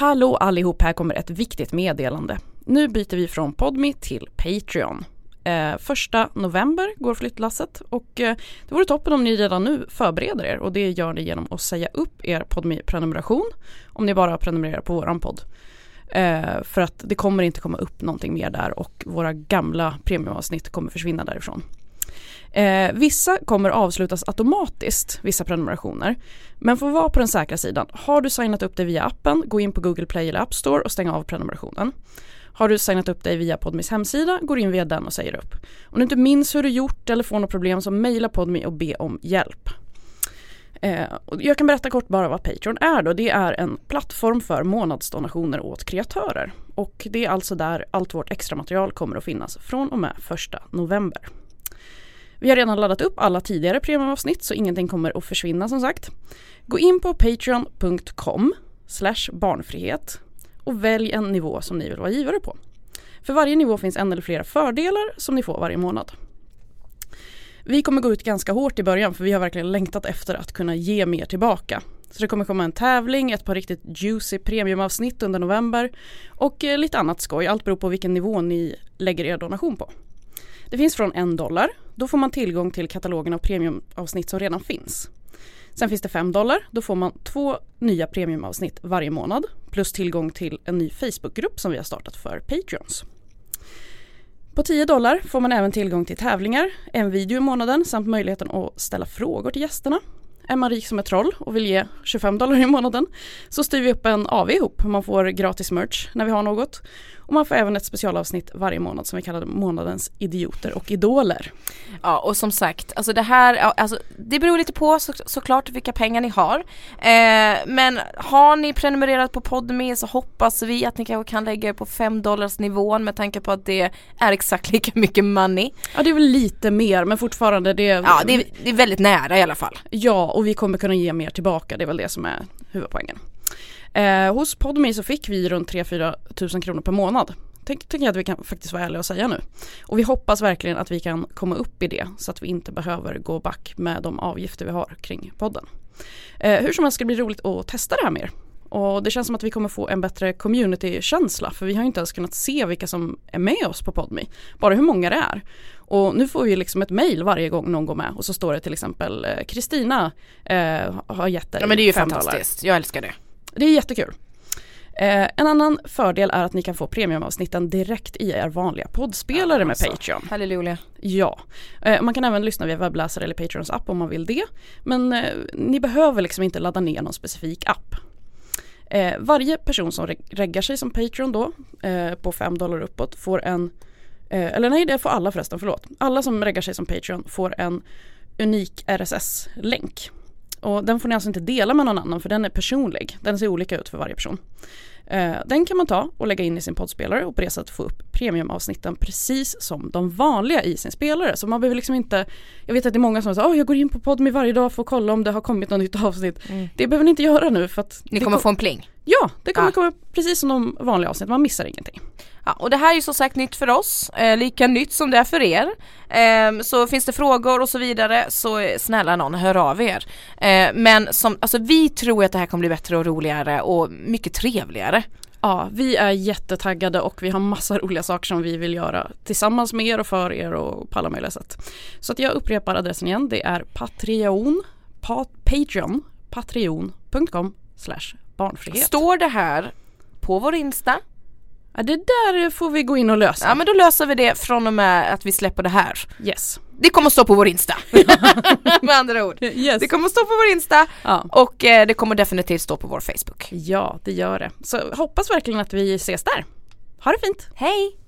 Hallå allihop, här kommer ett viktigt meddelande. Nu byter vi från Podmi till Patreon. Eh, första november går flyttlasset och eh, det vore toppen om ni redan nu förbereder er och det gör ni genom att säga upp er Podmi prenumeration om ni bara prenumererar på våran podd. Eh, för att det kommer inte komma upp någonting mer där och våra gamla premiumavsnitt kommer försvinna därifrån. Eh, vissa kommer avslutas automatiskt, vissa prenumerationer. Men för att vara på den säkra sidan, har du signat upp dig via appen, gå in på Google Play eller App Store och stäng av prenumerationen. Har du signat upp dig via Podmis hemsida, går in via den och säger upp. Om du inte minns hur du gjort eller får något problem så mejla Podmi och be om hjälp. Eh, jag kan berätta kort bara vad Patreon är då. Det är en plattform för månadsdonationer åt kreatörer. Och det är alltså där allt vårt extra material kommer att finnas från och med första november. Vi har redan laddat upp alla tidigare premiumavsnitt så ingenting kommer att försvinna som sagt. Gå in på patreon.com barnfrihet och välj en nivå som ni vill vara givare på. För varje nivå finns en eller flera fördelar som ni får varje månad. Vi kommer gå ut ganska hårt i början för vi har verkligen längtat efter att kunna ge mer tillbaka. Så det kommer komma en tävling, ett par riktigt juicy premiumavsnitt under november och eh, lite annat skoj. Allt beror på vilken nivå ni lägger er donation på. Det finns från en dollar. Då får man tillgång till katalogen av premiumavsnitt som redan finns. Sen finns det 5 dollar. Då får man två nya premiumavsnitt varje månad plus tillgång till en ny Facebookgrupp som vi har startat för Patreons. På 10 dollar får man även tillgång till tävlingar, en video i månaden samt möjligheten att ställa frågor till gästerna. Är man rik som ett troll och vill ge 25 dollar i månaden så styr vi upp en AV ihop. Man får gratis merch när vi har något. Och man får även ett specialavsnitt varje månad som vi kallar månadens idioter och idoler. Ja och som sagt, alltså det här, alltså, det beror lite på så, såklart vilka pengar ni har. Eh, men har ni prenumererat på Podme så hoppas vi att ni kanske kan lägga er på 5 dollars nivån med tanke på att det är exakt lika mycket money. Ja det är väl lite mer men fortfarande det Ja det är, det är väldigt nära i alla fall. Ja och vi kommer kunna ge mer tillbaka, det är väl det som är huvudpoängen. Eh, hos Podme så fick vi runt 3-4 tusen kronor per månad. Tänk, tycker jag att vi kan faktiskt vara ärliga och säga nu. Och vi hoppas verkligen att vi kan komma upp i det så att vi inte behöver gå back med de avgifter vi har kring podden. Eh, hur som helst ska det bli roligt att testa det här mer. Och det känns som att vi kommer få en bättre community-känsla för vi har inte ens kunnat se vilka som är med oss på Podme. Bara hur många det är. Och nu får vi liksom ett mail varje gång någon går med och så står det till exempel eh, Kristina eh, har gett dig Ja men det är ju fantastiskt, jag älskar det. Det är jättekul. Eh, en annan fördel är att ni kan få premiumavsnitten direkt i er vanliga poddspelare ja, alltså. med Patreon. Halleluja. Ja, eh, man kan även lyssna via webbläsare eller Patreons app om man vill det. Men eh, ni behöver liksom inte ladda ner någon specifik app. Eh, varje person som reg reggar sig som Patreon då eh, på 5 dollar uppåt får en, eh, eller nej det får alla förresten, förlåt. Alla som reggar sig som Patreon får en unik RSS-länk och den får ni alltså inte dela med någon annan för den är personlig. Den ser olika ut för varje person. Eh, den kan man ta och lägga in i sin poddspelare och på det sättet få upp premiumavsnitten precis som de vanliga i sin spelare. Så man behöver liksom inte, jag vet att det är många som säger att jag går in på Podme varje dag för att kolla om det har kommit något nytt avsnitt. Mm. Det behöver ni inte göra nu för att Ni kommer kom få en pling? Ja, det kommer ah. komma precis som de vanliga avsnitt, man missar ingenting. Ja, och det här är ju som sagt nytt för oss, eh, lika nytt som det är för er. Eh, så finns det frågor och så vidare så snälla någon hör av er. Eh, men som, alltså vi tror att det här kommer bli bättre och roligare och mycket trevligare. Ja, vi är jättetaggade och vi har massa roliga saker som vi vill göra tillsammans med er och för er och på alla möjliga sätt. Så att jag upprepar adressen igen, det är Patreon, Patreon, patreon.com slash barnfrihet. Står det här på vår Insta? Ja, det där får vi gå in och lösa. Ja men då löser vi det från och med att vi släpper det här. Yes. Det kommer att stå på vår Insta. med andra ord. Yes. Det kommer att stå på vår Insta ja. och eh, det kommer definitivt stå på vår Facebook. Ja det gör det. Så hoppas verkligen att vi ses där. Ha det fint. Hej!